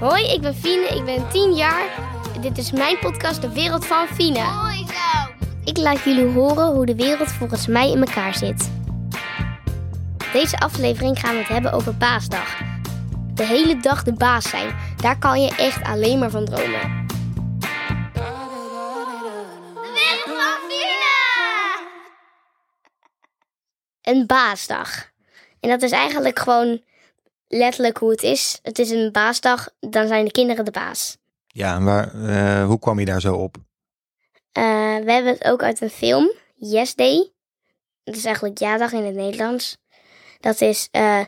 Hoi, ik ben Fine, ik ben 10 jaar. Dit is mijn podcast De Wereld van Fine. Mooi zo. Ik laat jullie horen hoe de wereld volgens mij in elkaar zit. Deze aflevering gaan we het hebben over Baasdag. De hele dag de baas zijn, daar kan je echt alleen maar van dromen. De wereld van Fina. Een baasdag. En dat is eigenlijk gewoon letterlijk hoe het is. Het is een baasdag, dan zijn de kinderen de baas. Ja, en waar, eh, hoe kwam je daar zo op? Eh, we hebben het ook uit een film, Yes Day. Dat is eigenlijk ja-dag in het Nederlands. Dat is eh,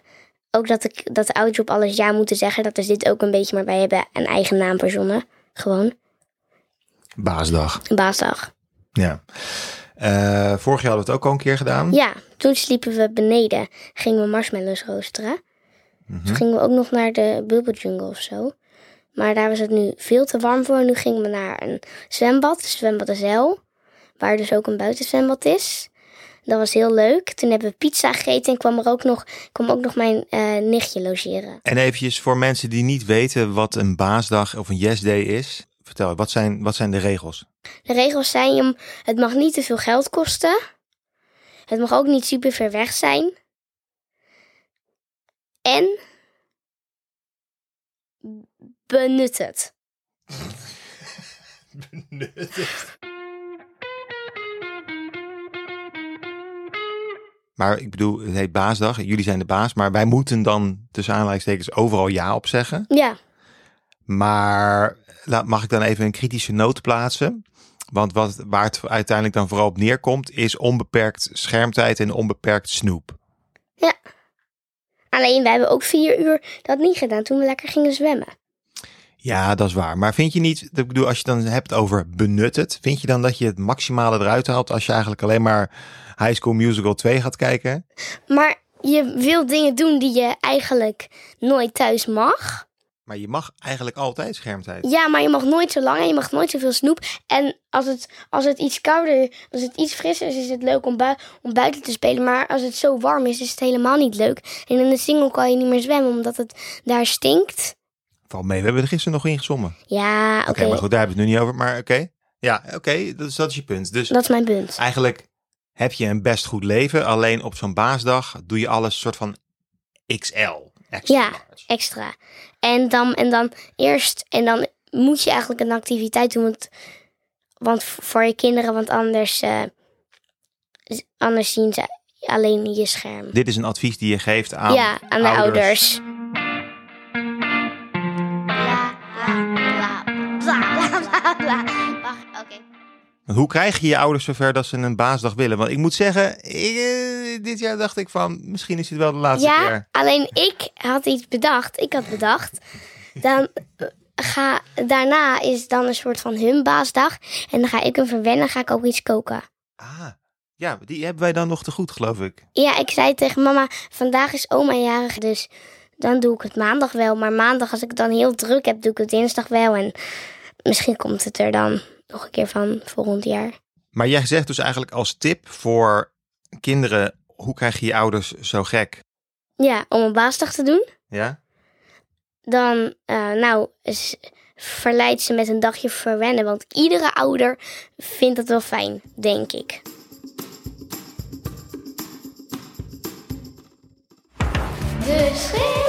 ook dat de, dat de ouders op alles ja moeten zeggen. Dat is dit ook een beetje, maar wij hebben een eigen naam verzonnen. Gewoon, Baasdag. baasdag. Ja. Vorig jaar hadden we het ook al een keer gedaan. Ja, toen sliepen we beneden. Gingen we marshmallows roosteren. Toen gingen we ook nog naar de Bubble Jungle of zo. Maar daar was het nu veel te warm voor. Nu gingen we naar een zwembad, zwembad de Zeil. Waar dus ook een buitenzwembad is. Dat was heel leuk. Toen hebben we pizza gegeten en kwam er ook nog, kwam ook nog mijn eh, nichtje logeren. En eventjes voor mensen die niet weten wat een baasdag of een yes day is. Vertel, wat zijn, wat zijn de regels? De regels zijn, het mag niet te veel geld kosten. Het mag ook niet super ver weg zijn. En benut het. Maar ik bedoel, het heet baasdag. Jullie zijn de baas. Maar wij moeten dan tussen aanleidingstekens overal ja op zeggen. Ja, Maar laat, mag ik dan even een kritische noot plaatsen? Want wat, waar het uiteindelijk dan vooral op neerkomt, is onbeperkt schermtijd en onbeperkt snoep. alleen wij hebben ook vier uur dat niet gedaan toen we lekker gingen zwemmen. Ja, dat is waar. Maar vind je niet, ik bedoel, als je dan hebt over benut het, vind je dan dat je het maximale eruit haalt als je eigenlijk alleen maar High School Musical 2 gaat kijken? Maar je wil dingen doen die je eigenlijk nooit thuis mag. Maar je mag eigenlijk altijd schermtijd. Ja, maar je mag nooit zo lang en je mag nooit zoveel snoep. En als het, als het iets kouder, als het iets frisser is, is het leuk om, bui- om buiten te spelen. Maar als het zo warm is, is het helemaal niet leuk. En in de single kan je niet meer zwemmen, omdat het daar stinkt. Val mee, we hebben er gisteren nog in gezongen. Ja, Oké, oké. maar goed, daar hebben we het nu niet over. Maar oké, ja, oké, dat, is, dat is je punt. Dus Dat is mijn punt. eigenlijk heb je een best goed leven. Alleen op zo'n baasdag doe je alles soort van XL. Extra Ja. large. Extra. En dan, en dan eerst, en dan moet je eigenlijk een activiteit doen. Want, want voor je kinderen, want anders, eh, anders zien ze alleen je scherm. Dit is een advies die je geeft aan, ja, aan de ouders. Oké. Hoe krijg je je ouders zover dat ze een baasdag willen? Want ik moet zeggen, ik, eh, dit jaar dacht ik van, misschien is het wel de laatste Ja, keer. alleen ik had iets bedacht. Ik had bedacht. Dan eh, ga, daarna is dan een soort van hun baasdag. En dan ga ik hem verwennen, ga ik ook iets koken. Ah, ja, die hebben wij dan nog te goed, geloof ik. Ja, ik zei tegen mama, vandaag is oma jarig, dus dan doe ik het maandag wel. Maar maandag, als ik het dan heel druk heb, doe ik het dinsdag wel. En misschien komt het er dan nog een keer van volgend jaar. Maar jij zegt dus eigenlijk als tip voor kinderen, hoe krijg je je ouders zo gek? Ja, om een baasdag te doen. Ja? Dan, eh, nou, verleid ze met een dagje verwennen. Want iedere ouder vindt het wel fijn, denk ik. De.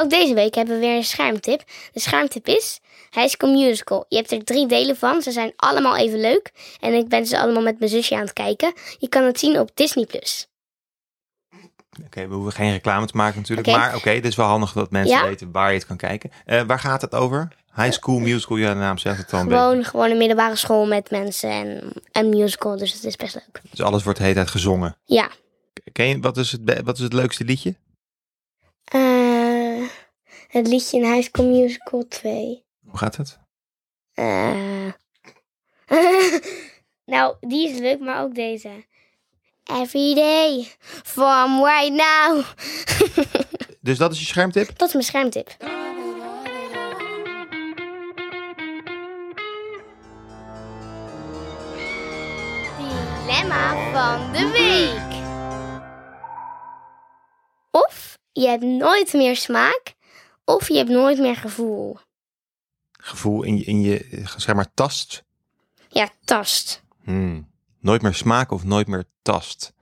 Ook deze week hebben we weer een schermtip. De schermtip is High School Musical. Je hebt er drie delen van. Ze zijn allemaal even leuk. En ik ben ze allemaal met mijn zusje aan het kijken. Je kan het zien op Disney+. Plus. Oké, we hoeven geen reclame te maken natuurlijk. Maar oké, het is wel handig dat mensen Ja? weten waar je het kan kijken. Eh, waar gaat het over? High School Musical, ja, de naam zegt het beetje. Gewoon, gewoon een middelbare school met mensen en een musical. Dus het is best leuk. Dus alles wordt de hele tijd gezongen. Ja. Ken je, wat is het, wat is het leukste liedje? Het liedje in High School Musical 2. Hoe gaat het? Eh. nou, die is leuk, maar ook deze. Every day, from right now. Dus dat is je schermtip? Dat is mijn schermtip. Dilemma van de week. Of je hebt nooit meer smaak, Of je hebt nooit meer gevoel. Gevoel in je, in je zeg maar, tast. Ja, tast. Hmm. Nooit meer smaak of nooit meer tast.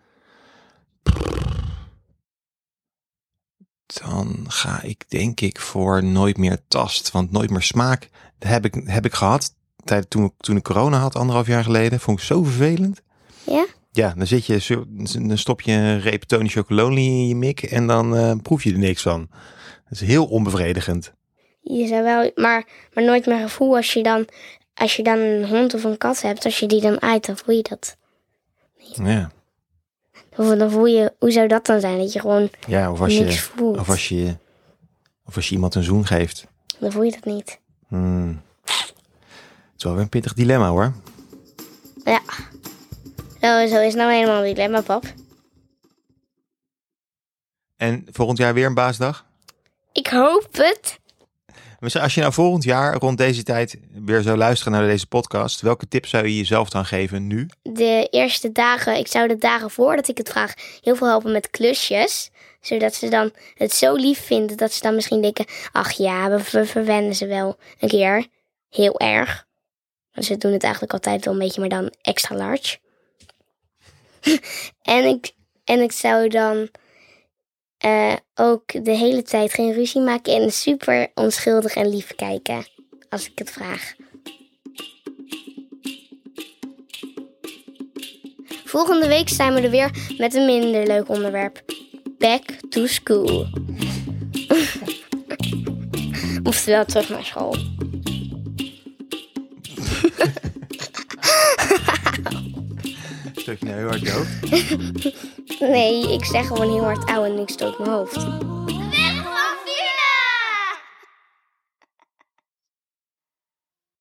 Dan ga ik denk ik voor nooit meer tast. Want nooit meer smaak heb ik, heb ik gehad tijd, toen, ik, toen ik corona had, anderhalf jaar geleden. Vond ik zo vervelend. Ja? Ja, dan, zit je, dan stop je een reep Tony Chocolonely in je mik en dan eh, proef je er niks van. Dat is heel onbevredigend. Je zou wel, maar, maar nooit meer gevoel als je dan, als je dan een hond of een kat hebt, als je die dan uit, dan voel je dat. Ja, Of dan voel je, hoe zou dat dan zijn? Dat je gewoon ja of, als niks je, voelt. of, als je, of als je iemand een zoen geeft. Dan voel je dat niet. Hmm. Het is wel weer een pittig dilemma hoor. Ja. Zo, zo is nou helemaal een dilemma, pap. En volgend jaar weer een baasdag? Ik hoop het. Als je nou volgend jaar rond deze tijd weer zou luisteren naar deze podcast, welke tip zou je jezelf dan geven nu? De eerste dagen, ik zou de dagen voordat ik het vraag, heel veel helpen met klusjes. Zodat ze dan het zo lief vinden dat ze dan misschien denken, ach ja, we, we verwennen ze wel een keer. Heel erg. Want ze doen het eigenlijk altijd wel een beetje, maar dan extra large. en, ik, en ik zou dan eh, ook de hele tijd geen ruzie maken en super onschuldig en lief kijken. Als ik het vraag. Volgende week zijn we er weer met een minder leuk onderwerp. Back to school. Oftewel terug naar school. Stuk je nou heel hard je? Nee, ik zeg gewoon heel hard auw en ik stoot mijn hoofd.